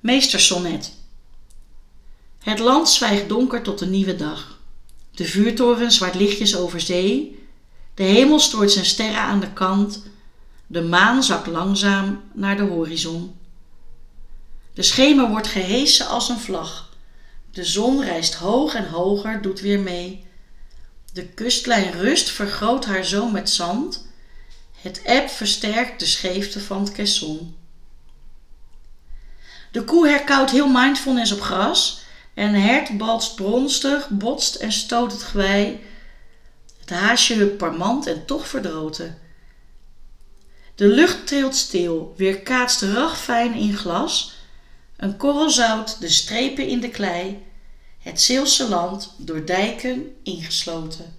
Meestersonnet Het land zwijgt donker tot de nieuwe dag. De vuurtoren zwaait lichtjes over zee. De hemel stoort zijn sterren aan de kant. De maan zakt langzaam naar de horizon. De schemer wordt gehesen als een vlag. De zon rijst hoog en hoger, doet weer mee. De kustlijn rust vergroot haar zo met zand. Het eb versterkt de scheefte van het caisson. De koe herkauwt heel mindfulness op gras. En een hert balst bronstig, botst en stoot het gewei. Het haasje parmant en toch verdroten. De lucht trilt stil, weerkaatst ragfijn in glas. Een korrel zout, de strepen in de klei. Het Zeeuwse land door dijken ingesloten.